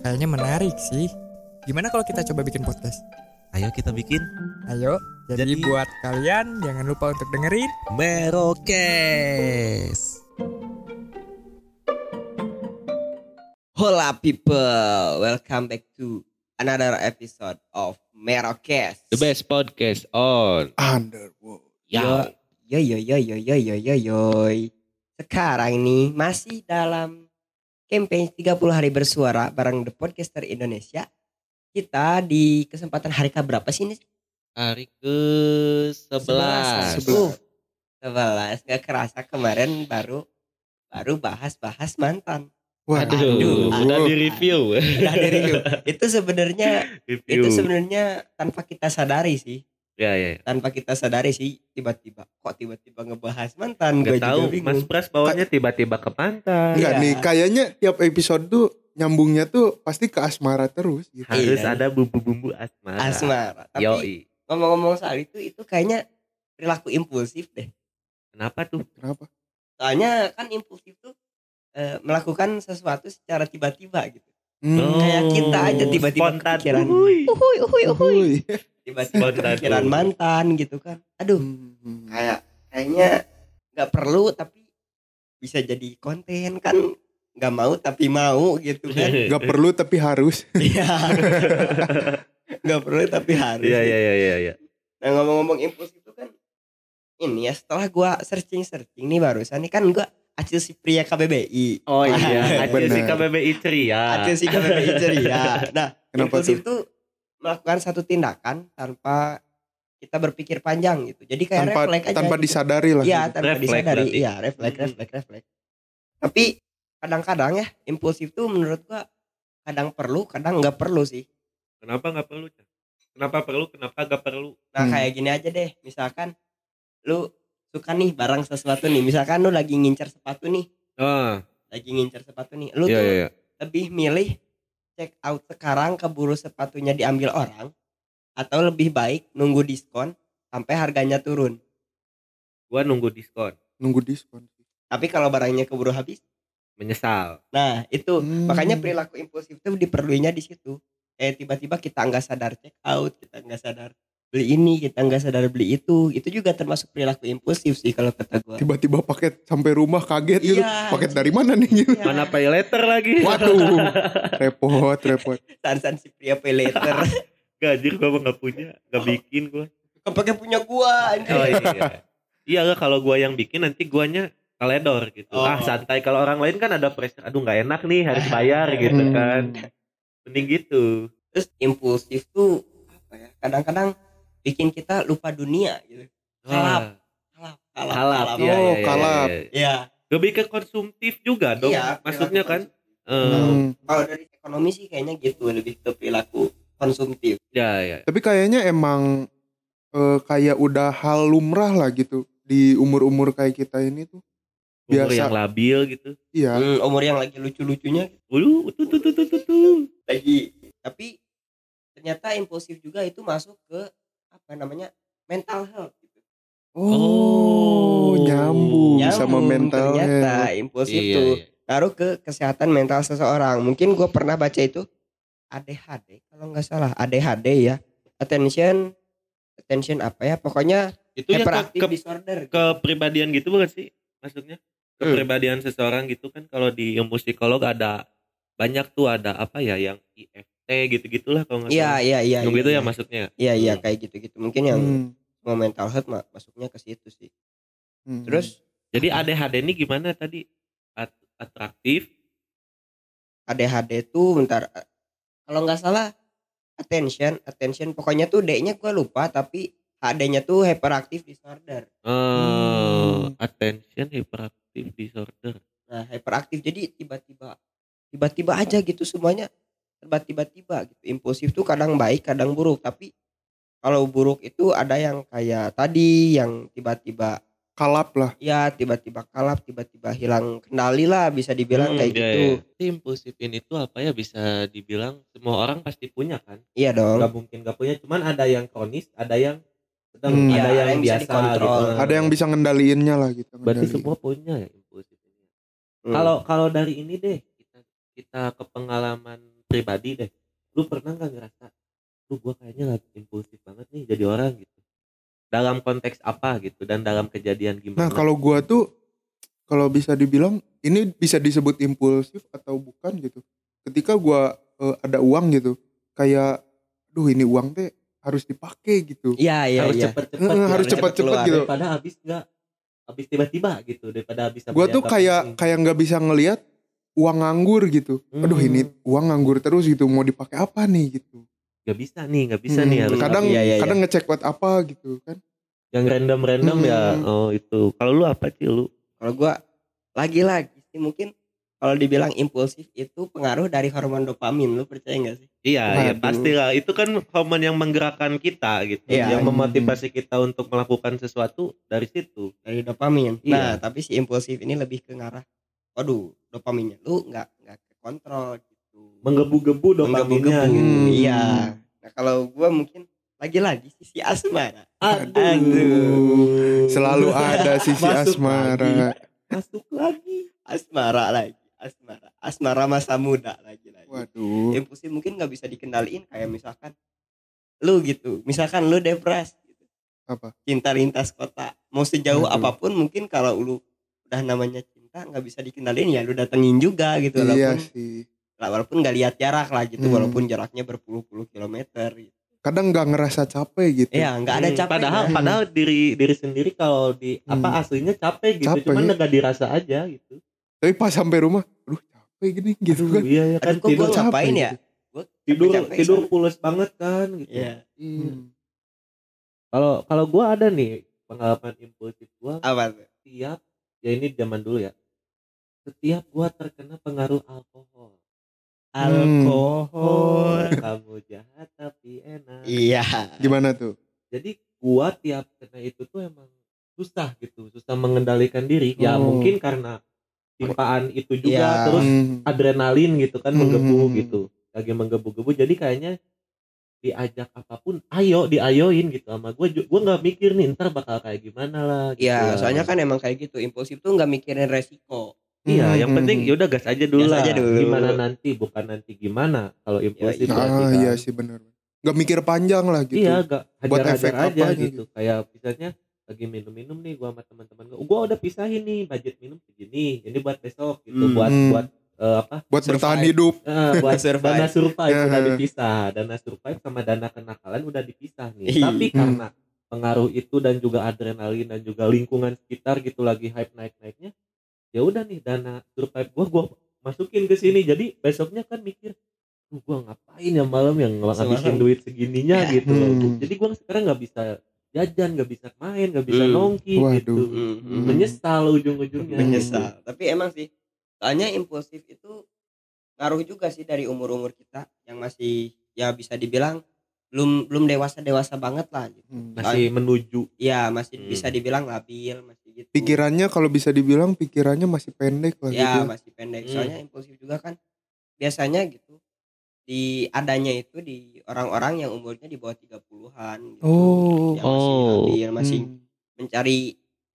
Kayaknya menarik sih. Gimana kalau kita coba bikin podcast? Ayo kita bikin. Ayo. Jadi, Jadi buat kalian jangan lupa untuk dengerin Merokes. Hola people, welcome back to another episode of Merokes. The best podcast on Underworld. Ya. Yo yo yo yo yo yo yo yo. Sekarang ini masih dalam campaign 30 hari bersuara bareng The Podcaster Indonesia. Kita di kesempatan hari ke berapa sih ini? Hari ke 11. Uh, 11. Gak kerasa kemarin baru baru bahas-bahas mantan. Wah, Aduh, udah di review. Udah di review. Itu sebenarnya review. itu sebenarnya tanpa kita sadari sih. Ya, ya. ya. tanpa kita sadari sih tiba-tiba kok tiba-tiba ngebahas mantan gue tahu. Mas Pras bawanya tiba-tiba ke pantai. Enggak Iya. nih, kayaknya tiap episode tuh nyambungnya tuh pasti ke asmara terus gitu. Harus Iya. ada bumbu-bumbu asmara. asmara tapi Yoi. ngomong-ngomong soal itu itu kayaknya perilaku impulsif deh Kenapa tuh? Kenapa? soalnya kan impulsif tuh eh, melakukan sesuatu secara tiba-tiba gitu Hmm. Kayak kita aja tiba-tiba Spontan. kepikiran. Uhuy. uhuy uhuy tiba-tiba kepikiran mantan gitu kan aduh Hmm. kayak kayaknya nggak perlu tapi bisa jadi konten kan nggak mau tapi mau gitu kan Gak perlu tapi harus. Iya. Gak perlu tapi harus. Iya, iya, iya, iya, iya. Nah ngomong-ngomong impuls itu kan ini ya setelah gua searching-searching nih barusan nih kan gua Acil si pria KBBI. Oh iya, Acil si KBBI ceria. Acil si KBBI ceria. Nah, Kenapa impulsif tuh melakukan satu tindakan tanpa kita berpikir panjang gitu. Jadi kayak Tanpa refleks aja. tanpa gitu. disadari lah. Iya, gitu. tanpa Refleks disadari. Iya, refleks, Hmm. refleks, refleks. Tapi kadang-kadang ya impulsif tuh menurut gua kadang perlu, kadang nggak perlu sih. Kenapa nggak perlu? Kenapa perlu? Kenapa nggak perlu? Nah Hmm. kayak gini aja deh, misalkan lu suka nih barang sesuatu nih, misalkan lu lagi ngincer sepatu nih, Oh, lagi ngincer sepatu nih, lu iya, tuh iya, iya. lebih milih check out sekarang keburu sepatunya diambil orang, atau lebih baik nunggu diskon sampai harganya turun. Gua nunggu diskon. Nunggu diskon. Tapi kalau barangnya keburu habis, Menyesal. nah itu Hmm. makanya perilaku impulsif itu diperluinnya di situ. Kayak tiba-tiba kita nggak sadar check out, kita nggak sadar beli ini, kita nggak sadar beli itu, itu juga termasuk perilaku impulsif sih kalau kata gua. Tiba-tiba paket sampai rumah kaget gitu. Iya, Paket dari mana nih? gitu. Iya. Mana pay letter lagi? Waduh. repot, repot. Sansan si pria pay later Gajir gua mah nggak punya, nggak bikin gua. kepake punya gua anjir. Oh iya. iya lah kalau gua yang bikin nanti guanya teledor gitu. Oh. Ah santai kalau orang lain kan ada pressure. Aduh nggak enak nih harus bayar gitu Hmm. kan. Mending gitu. terus impulsif tuh apa ya kadang-kadang bikin kita lupa dunia gitu Kalap. kalap kalap Kalap. kalap. Iya, Oh, iya, iya, kalap. iya. Iya. Lebih ke konsumtif juga dong. Iya, Maksudnya kan. Eh, Hmm. kalau dari ekonomi sih kayaknya gitu lebih ke perilaku konsumtif ya ya. Tapi kayaknya emang eh, kayak udah hal lumrah lah gitu di umur-umur kayak kita ini tuh. Umur Biasa. yang labil gitu. Iya. Hmm, umur yang lagi lucu-lucunya Ulu, tuh tuh tuh tuh tuh. tuh. lagi tapi ternyata impulsif juga itu masuk ke apa namanya mental health gitu. Oh, nyambung, sama Nyambung, mental ternyata health. impulsif Iya, tuh iya. ngaruh ke kesehatan mental seseorang. Mungkin gue pernah baca itu ADHD kalau nggak salah ADHD ya attention attention apa ya pokoknya Itu yang ke, ke, disorder. kepribadian gitu bukan sih? Maksudnya Hmm. kepribadian seseorang gitu kan kalau di ilmu psikolog ada banyak tuh ada apa ya yang IFT gitu-gitulah kalau nggak Iya salah. iya iya. Iya, gitu ya iya. masuknya. Iya iya Hmm. kayak gitu-gitu. Mungkin yang Hmm, mau mental health masuknya ke situ sih. hmm. Terus Jadi ADHD ini gimana tadi? At- atraktif. ADHD tuh bentar eh, kalau nggak salah attention attention pokoknya tuh D-nya gua lupa tapi HD-nya tuh hyperactive disorder. eh Hmm. attention hyperactive disorder. Nah, hyperaktif jadi tiba-tiba tiba-tiba aja gitu semuanya serba tiba-tiba gitu. Impulsif tuh kadang baik, kadang buruk, tapi kalau buruk itu ada yang kayak tadi yang tiba-tiba kalap lah. ya tiba-tiba kalap, tiba-tiba hilang kendali lah bisa dibilang Hmm, kayak iya, gitu. Si impulsif ini tuh apa ya bisa dibilang semua orang pasti punya kan? Iya dong. Gak mungkin gak punya. Cuman ada yang kronis, ada yang sedang, Hmm. ada Iya, yang, yang biasa dikontrol. gitu. Ada yang bisa ngendaliinnya lah gitu. Berarti ngendaliin. semua punya ya impulsif ini. Hmm. Kalau kalau dari ini deh kita kita ke pengalaman pribadi deh. Lu pernah nggak ngerasa lu gua kayaknya lagi impulsif banget nih jadi orang gitu. Dalam konteks apa gitu dan dalam kejadian gimana? Nah kalau gua tuh kalau bisa dibilang ini bisa disebut impulsif atau bukan gitu. Ketika gua eh, ada uang gitu, kayak, duh ini uang teh harus dipakai gitu. Iya iya harus iya. cepet-cepet Eh, ya, harus cepet cepet-cepet keluar. gitu. daripada habis nggak habis tiba-tiba gitu daripada habis Gua tuh kayak kayak nggak bisa ngelihat uang nganggur gitu. Aduh Hmm. ini uang nganggur terus gitu. Mau dipakai apa nih gitu. nggak bisa nih nggak bisa Hmm, nih harus kadang Iya, iya, iya. kadang ngecek buat apa gitu kan. yang random-random ya Hmm. oh itu kalau lu apa sih lu Kalau gua lagi-lagi sih mungkin kalau dibilang impulsif itu pengaruh dari hormon dopamin. Lu percaya nggak sih? Iya, ya Waduh. pastilah. Itu kan hormon yang menggerakkan kita gitu, Iya. yang memotivasi kita untuk melakukan sesuatu dari situ. Dari dopamin. Iya. Nah, tapi si impulsif ini lebih ke ngarah waduh, dopaminnya lu nggak nggak kontrol gitu. Menggebu-gebu dopaminnya Menggebu-gebu. gitu. Hmm. Iya. Nah, kalau gua mungkin lagi-lagi sisi asmara. Aduh. Selalu ada sisi Masuk asmara. Masuk lagi. Asmara lagi, asmara. Asmara masa muda lagi-lagi. Waduh. Impulsif mungkin nggak bisa dikendaliin kayak misalkan lu gitu. Misalkan lu depres gitu. Apa? Cinta lintas kota. Mau sejauh Aduh. apa pun mungkin kalau lu udah namanya cinta nggak bisa dikendaliin ya lu datengin juga gitu Iya walaupun sih. walaupun nggak lihat jarak lah gitu Hmm. walaupun jaraknya berpuluh-puluh kilometer gitu. Kadang nggak ngerasa capek gitu. ya nggak ada Hmm, capek Padahal Hmm. padahal diri diri sendiri kalau di Hmm. apa aslinya capek gitu, Capek. cuman nggak dirasa aja gitu. Tapi pas sampai rumah, aduh capek gini gitu Aduh, kan. iya ya kan Aduh, kok tidur ngapain capek ya gitu. Gua tidur capek-capek tidur sana. pules banget kan gitu. Iya. Hmm. Kalau kalau gua ada nih pengalaman impulsif gua apa setiap ya ini zaman dulu ya. Setiap gua terkena pengaruh alkohol. Hmm. alkohol kamu jahat tapi enak. iya Gimana tuh? Jadi gua tiap kena itu tuh emang susah gitu, susah mengendalikan diri. Ya Oh. mungkin karena timpaan itu juga Ya. terus Hmm. adrenalin gitu kan Hmm. menggebu gitu. Lagi menggebu-gebu jadi kayaknya diajak apa pun ayo diayoin gitu sama gue gue nggak mikir nih ntar bakal kayak gimana lah gitu Iya, lah. soalnya kan emang kayak gitu. Impulsif tuh nggak mikirin resiko. Iya yang Hmm. penting yaudah gas aja dulu Gas lah aja dulu. gimana nanti bukan nanti gimana kalau impulsif iya. berarti Ah kan. iya sih benar. Gak mikir panjang lah gitu. Iya, gak Buat hajar-hajar efek aja apanya gitu. Kayak misalnya lagi minum-minum nih gua sama teman-teman gua. Gua udah pisahin nih budget minum segini. Ini buat besok gitu, Hmm. buat Hmm. buat eh, apa? Buat Survive. bertahan hidup. eh, buat Survive. dana survive Ya. udah dipisah. Dana survive sama dana kenakalan udah dipisah nih. Tapi Hmm. karena pengaruh itu dan juga adrenalin dan juga lingkungan sekitar gitu lagi hype naik-naiknya. Ya udah nih dana survive gua gua masukin ke sini. Jadi besoknya kan mikir "Duh, gua ngapain ya malam yang ngabisin duit segininya gitu loh. Hmm. Jadi gua sekarang nggak bisa jajan, nggak bisa main, nggak bisa Hmm. nongki Waduh. gitu. Hmm. Menyesal ujung-ujungnya. Menyesal. Tapi emang sih, soalnya impulsif itu ngaruh juga sih dari umur-umur kita yang masih ya bisa dibilang belum belum dewasa dewasa banget lah gitu. Hmm. Masih menuju. Ya masih Hmm. bisa dibilang labil masih gitu. Pikirannya kalau bisa dibilang pikirannya masih pendek lah ya gitu. masih pendek. Hmm. Soalnya impulsif juga kan biasanya gitu di adanya itu di orang-orang yang umurnya di bawah 30-an gitu. Oh. Yang masih Oh. masih Hmm. mencari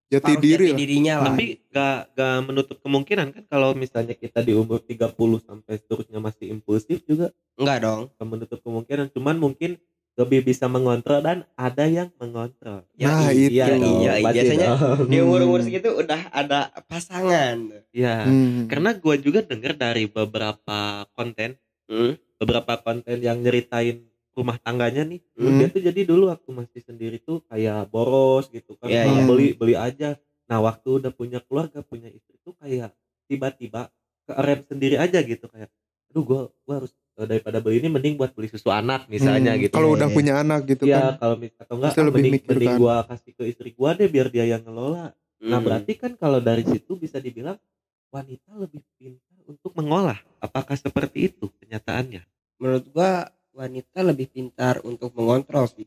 Jati diri jati lah. dirinya lah. Tapi gak, gak menutup kemungkinan kan kalau misalnya kita di umur 30 sampai seterusnya masih impulsif juga Enggak dong. gak menutup kemungkinan. Cuman mungkin lebih bisa mengontrol dan ada yang mengontrol. Nah, iya, itu. iya, iya, pasti biasanya dong. di umur-umur segitu udah ada pasangan. Iya. Hmm. Karena gue juga denger dari beberapa konten Hmm. beberapa konten yang nyeritain rumah tangganya nih Hmm. dia tuh jadi dulu waktu masih sendiri tuh kayak boros gitu kan Iya, iya. beli beli aja nah waktu udah punya keluarga punya istri tuh kayak tiba-tiba ke rem sendiri aja gitu kayak aduh gua gua harus eh, daripada beli ini mending buat beli susu anak misalnya Hmm, gitu. Kalau udah punya anak gitu Iya kan. kalau atau enggak ah, lebih mending, mikir mending kan. gua kasih ke istri gua deh biar dia yang ngelola. Nah Hmm. berarti kan kalau dari situ bisa dibilang wanita lebih pintar untuk mengolah. Apakah seperti itu kenyataannya? Menurut gua wanita lebih pintar untuk mengontrol sih.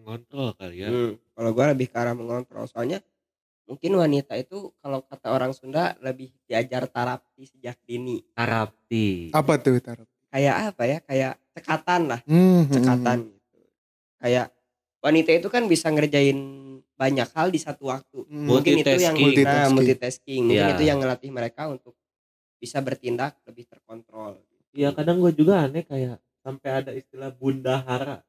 Mengontrol kali ya. Hmm, kalau gua lebih ke arah mengontrol. Soalnya mungkin wanita itu kalau kata orang Sunda lebih diajar terapi sejak dini terapi Apa tuh taruh? kayak apa ya kayak cekatan lah Hmm, hmm, cekatan gitu kayak wanita itu kan bisa ngerjain banyak hal di satu waktu hmm. mungkin itu yang Multitasking. nah, multitasking mungkin Iya. itu yang ngelatih mereka untuk bisa bertindak lebih terkontrol Iya kadang gue juga aneh kayak sampai ada istilah bundahara.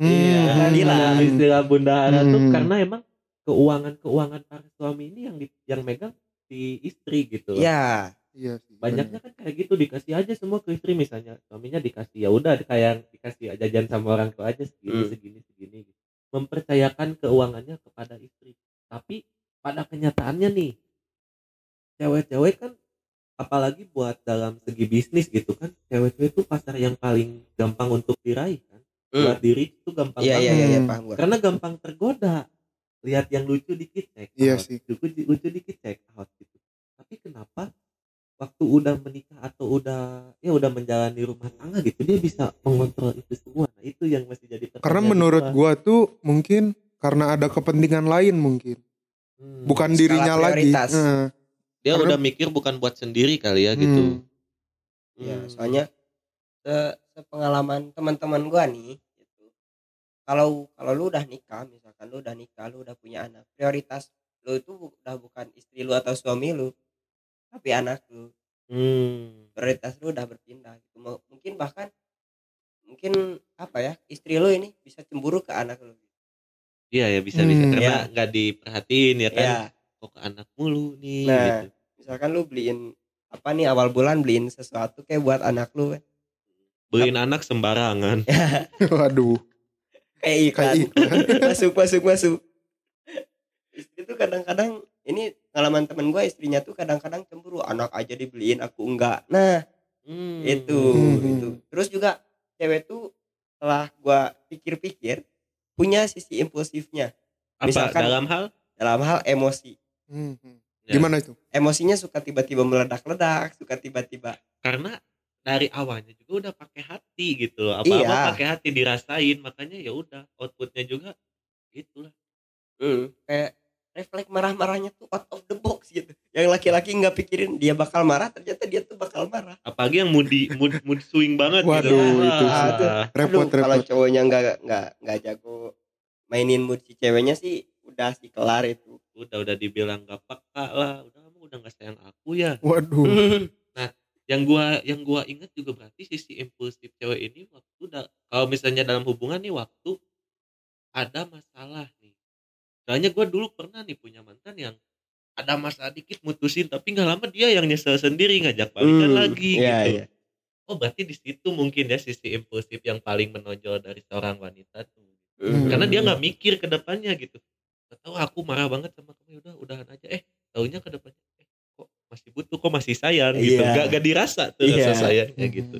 Hmm. Iya, Ada bilang. istilah bundahara tuh Hmm. karena emang keuangan keuangan para suami ini yang di, yang megang si istri gitu. loh. ya Iya sih. Banyaknya kan kayak gitu dikasih aja semua ke istri misalnya suaminya dikasih ya udah kayak dikasih jajan sama orang tua aja segini Hmm. segini segini gitu. Mempercayakan keuangannya kepada istri. Tapi pada kenyataannya nih cewek-cewek kan apalagi buat dalam segi bisnis gitu kan cewek-cewek itu pasar yang paling gampang untuk diraih kan buat diri itu gampang iya iya banget iya iya, Hmm. paham gua karena gampang tergoda lihat yang lucu dikit cek Iya out. sih. lucu, lucu dikit cek out gitu tapi kenapa waktu udah menikah atau udah ya udah menjalani rumah tangga gitu dia bisa mengontrol itu semua nah itu yang masih jadi Karena menurut gua. gua tuh mungkin karena ada kepentingan lain mungkin. Hmm. Bukan Skala dirinya lagi. Nah, Dia Karena- udah mikir bukan buat sendiri kali ya gitu. hmm. ya Hmm. soalnya se sepengalaman teman-teman gua nih gitu kalau kalau lu udah nikah misalkan lu udah nikah lu udah punya anak prioritas lu itu udah bukan istri lu atau suami lu tapi anak lu Hmm. prioritas lu udah berpindah gitu Mau- mungkin bahkan mungkin apa ya istri lu ini bisa cemburu ke anak lu iya ya bisa bisa Hmm. karena Ya. nggak diperhatiin ya kan ya kok ke anak mulu nih Nah. gitu. misalkan lu beliin apa nih awal bulan beliin sesuatu kayak buat anak lu kan beliin anak sembarangan Waduh. Kayak iklan, Kayak iklan. masuk masuk masuk istri tuh kadang-kadang ini pengalaman temen gue istrinya tuh kadang-kadang cemburu anak aja dibeliin aku enggak nah Hmm. itu Hmm. itu terus juga cewek tuh setelah gua pikir-pikir punya sisi impulsifnya apa misalkan- dalam hal dalam hal emosi hmm. Ya. Gimana itu? emosinya suka tiba-tiba meledak-ledak suka tiba-tiba karena dari awalnya juga udah pakai hati gitu loh apa apa Iya. pakai hati dirasain makanya ya udah outputnya juga itulah hmm, kayak refleks marah-marahnya tuh out of the box gitu yang laki-laki nggak pikirin dia bakal marah ternyata dia tuh bakal marah apalagi yang moody mood, mood swing banget gitu Waduh, itu Wah. sih. Repot, Aduh, kalau repot. cowoknya nggak nggak nggak jago mainin mood si ceweknya sih udah sih kelar itu udah udah dibilang gak peka lah udah kamu udah gak sayang aku ya Waduh. yang gua yang gua ingat juga berarti sisi impulsif cewek ini waktu udah kalau misalnya dalam hubungan nih waktu ada masalah nih. Soalnya gua dulu pernah nih punya mantan yang ada masalah dikit mutusin tapi nggak lama dia yang nyesel sendiri ngajak balikan Hmm, lagi iya, gitu. iya. oh berarti di situ mungkin ya sisi impulsif yang paling menonjol dari seorang wanita tuh. Hmm. karena dia nggak mikir ke depannya gitu. Tahu aku marah banget sama kamu ya udah udahan aja. Eh taunya ke depannya kok masih butuh kok masih sayang gitu Iya. gak, gak dirasa tuh Iya. rasa sayangnya Mhm. gitu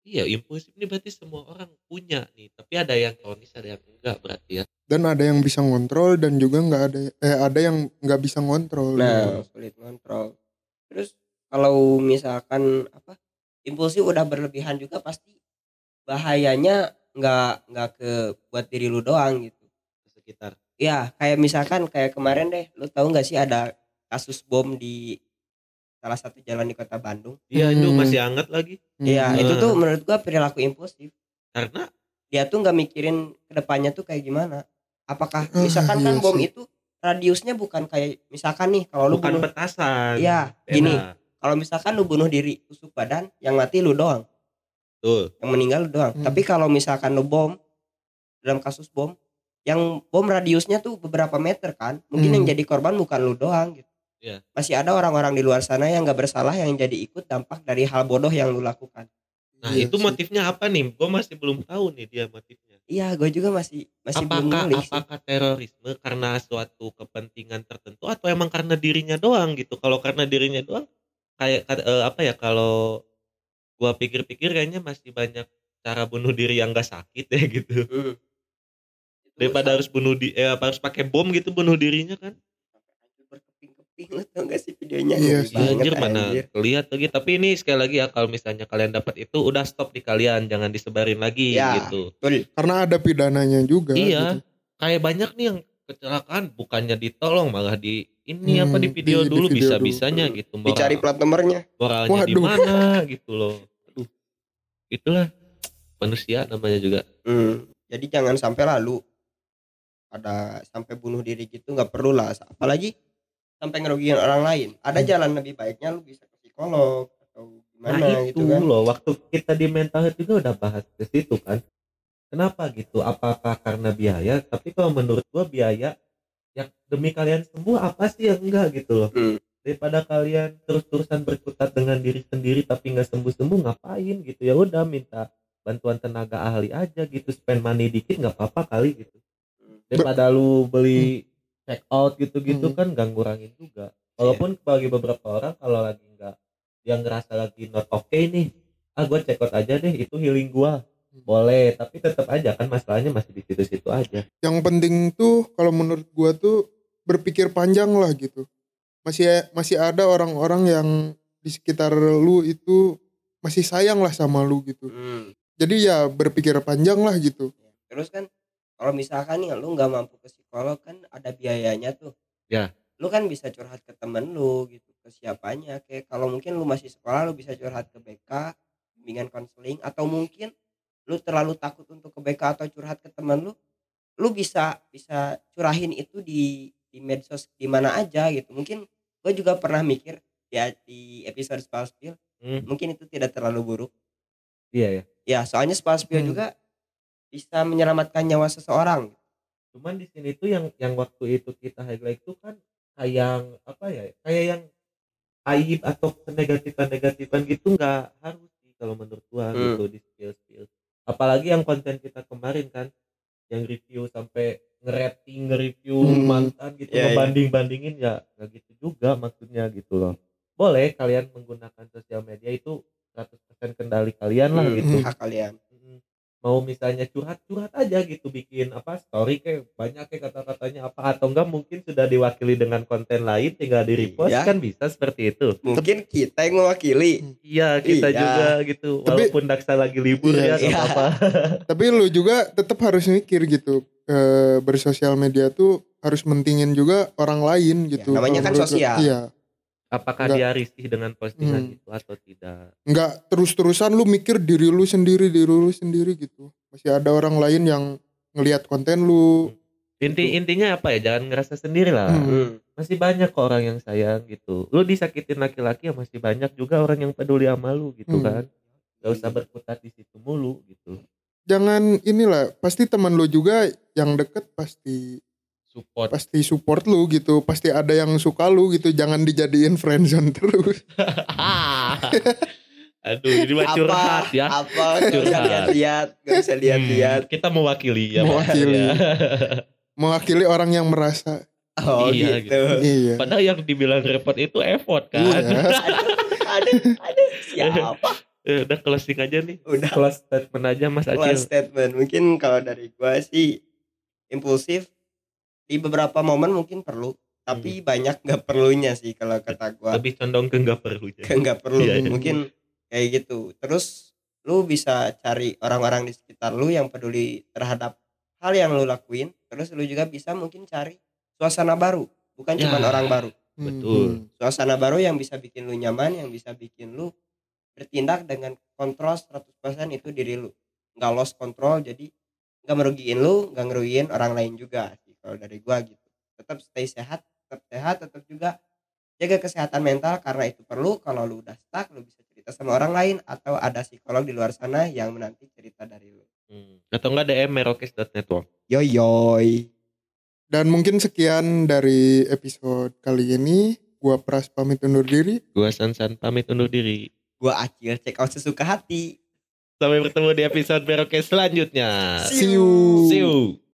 iya impulsif ini berarti semua orang punya nih tapi ada yang kronis ada yang enggak berarti ya Dan ada yang bisa ngontrol dan juga nggak ada eh ada yang nggak bisa ngontrol. nah sulit ngontrol terus kalau misalkan apa impulsif udah berlebihan juga pasti bahayanya nggak nggak ke buat diri lu doang gitu sekitar ya kayak misalkan kayak kemarin deh lu tahu nggak sih ada kasus bom di salah satu jalan di kota Bandung iya itu Hmm. masih hangat lagi Hmm. Iya, Hmm. itu tuh menurut gua perilaku impulsif. karena Dia tuh nggak mikirin ke depannya tuh kayak gimana. Apakah Ah, misalkan iya kan bom sih. itu radiusnya bukan kayak misalkan nih kalau lu bukan bunuh petasan Iya, gini. kalau misalkan lu bunuh diri tusuk badan yang mati lu doang, tuh yang meninggal lu doang. Hmm. Tapi kalau misalkan lu bom dalam kasus bom yang bom radiusnya tuh beberapa meter kan, mungkin Hmm. yang jadi korban bukan lu doang gitu. Iya. Masih ada orang-orang di luar sana yang nggak bersalah yang jadi ikut dampak dari hal bodoh yang lu lakukan. Nah Iya itu sih. motifnya apa nih? Gue masih belum tahu nih dia motifnya. Iya, gue juga masih masih belum apakah nulis. sih. apakah terorisme karena suatu kepentingan tertentu atau emang karena dirinya doang gitu? Kalau karena dirinya doang kayak eh, apa ya kalau gua pikir-pikir kayaknya masih banyak cara bunuh diri yang gak sakit ya gitu. Hmm. Daripada harus bunuh di eh harus pakai bom gitu bunuh dirinya kan? Lu tau gak sih videonya Iya Ngeri sih. banget, anjir mana anjir. lihat lagi tapi ini sekali lagi ya kalau misalnya kalian dapat itu udah stop di kalian jangan disebarin lagi Ya. gitu Betul. Karena ada pidananya juga. iya gitu. kayak banyak nih yang kecelakaan bukannya ditolong malah di ini Hmm, apa di video di- di dulu video bisa dulu. bisanya gitu moral- Dicari plat nomornya. moralnya di Waduh. mana gitu loh Aduh. itulah manusia namanya juga Hmm. Jadi jangan sampai lalu ada sampai bunuh diri gitu nggak perlu lah. Apalagi sampai ngerugiin orang lain. Ada jalan lebih baiknya lu bisa ke psikolog atau gimana nah gitu itu kan. loh waktu kita di mental health juga udah bahas ke situ kan. Kenapa gitu? Apakah karena biaya? Tapi kalau menurut gua biaya yang demi kalian sembuh apa sih yang enggak gitu loh? Hmm. daripada kalian terus-terusan berkutat dengan diri sendiri tapi nggak sembuh-sembuh ngapain gitu? Ya udah minta bantuan tenaga ahli aja gitu. Spend money dikit nggak apa-apa kali gitu. Daripada lu beli check out gitu-gitu Hmm. kan gak ngurangin juga walaupun bagi beberapa orang kalau lagi nggak yang ngerasa lagi not okay nih ah gue check out aja deh itu healing gua boleh tapi tetap aja kan masalahnya masih di situ-situ aja Yang penting tuh kalau menurut gua tuh berpikir panjang lah gitu. Masih masih ada orang-orang yang di sekitar lu itu masih sayang lah sama lu gitu. Hmm. Jadi ya berpikir panjang lah gitu. Terus kan kalau misalkan nih lu nggak mampu ke psikolog kan ada biayanya tuh. Ya. Lu kan bisa curhat ke temen lu gitu ke siapanya kayak kalau mungkin lu masih sekolah lu bisa curhat ke BK bimbingan konseling atau mungkin lu terlalu takut untuk ke BK atau curhat ke temen lu lu bisa bisa curahin itu di di medsos di mana aja gitu mungkin gue juga pernah mikir ya di episode Spal Spill Hmm. mungkin itu tidak terlalu buruk iya ya ya soalnya Spal Spill Hmm. juga bisa menyelamatkan nyawa seseorang cuman di sini tuh yang yang waktu itu kita highlight tuh kan kayak yang apa ya kayak yang aib atau negatifan-negatifan gitu nggak harus sih kalau menurut gua Hmm. gitu di skill skill apalagi yang konten kita kemarin kan yang review sampai ngerating nge-review Hmm. mantan gitu Iya, iya. ngebanding bandingin ya nggak gitu juga maksudnya gitu loh boleh kalian menggunakan sosial media itu 100% kendali kalian lah Hmm, gitu hak kalian. Mau misalnya curhat curhat aja gitu bikin apa story kayak banyak kayak kata-katanya apa atau enggak mungkin sudah diwakili dengan konten lain tinggal di repost Iya. kan bisa seperti itu mungkin kita yang mewakili iya kita Iya. juga gitu Tapi- walaupun daksa lagi libur Iya. ya Iya. apa-apa Tapi lu juga tetap harus mikir gitu. Eh, bersosial media tuh harus mentingin juga orang lain gitu. namanya kan sosial. Iya. Apakah Enggak. dia risih dengan postingan Hmm. itu atau tidak nggak terus-terusan lu mikir diri lu sendiri diri lu sendiri gitu masih ada orang lain yang ngelihat konten lu inti intinya apa ya jangan ngerasa sendiri lah Hmm. Hmm. masih banyak kok orang yang sayang gitu lu disakitin laki-laki ya masih banyak juga orang yang peduli sama lu gitu Hmm. kan gak usah berkutat di situ mulu gitu jangan inilah pasti teman lu juga yang deket pasti support pasti support lu gitu pasti ada yang suka lu gitu jangan dijadiin friendzone terus Aduh, ini mah curhat ya. apa gak bisa Curhat. lihat-lihat gak bisa lihat-lihat Hmm, kita mewakili ya. Mewakili. Ya. mewakili orang yang merasa oh Iya, gitu, iya Padahal yang dibilang repot itu effort kan. iya ada ada siapa Eh, Udah closing aja nih. udah Close statement aja Mas Close Acil. statement mungkin kalau dari gua sih impulsif di beberapa momen mungkin perlu tapi banyak nggak perlunya sih kalau kata gua Lebih condong ke nggak perlu ya. nggak perlu Iya, iya. mungkin kayak gitu terus lu bisa cari orang-orang di sekitar lu yang peduli terhadap hal yang lu lakuin terus lu juga bisa mungkin cari suasana baru bukan Ya. cuma orang baru Betul. suasana baru yang bisa bikin lu nyaman yang bisa bikin lu bertindak dengan kontrol 100% itu diri lu nggak lost control jadi nggak merugiin lu nggak ngerugiin orang lain juga sih kalau dari gua gitu tetap stay sehat tetap sehat tetap juga jaga kesehatan mental karena itu perlu kalau lu udah stuck lu bisa cerita sama orang lain atau ada psikolog di luar sana yang menanti cerita dari lu Hmm. Atau enggak DM merokes.network. yo yoy dan mungkin sekian dari episode kali ini gua Pras pamit undur diri Gua Sansan pamit undur diri. gua acil check out sesuka hati Sampai bertemu di episode Merokes selanjutnya. See you. See you.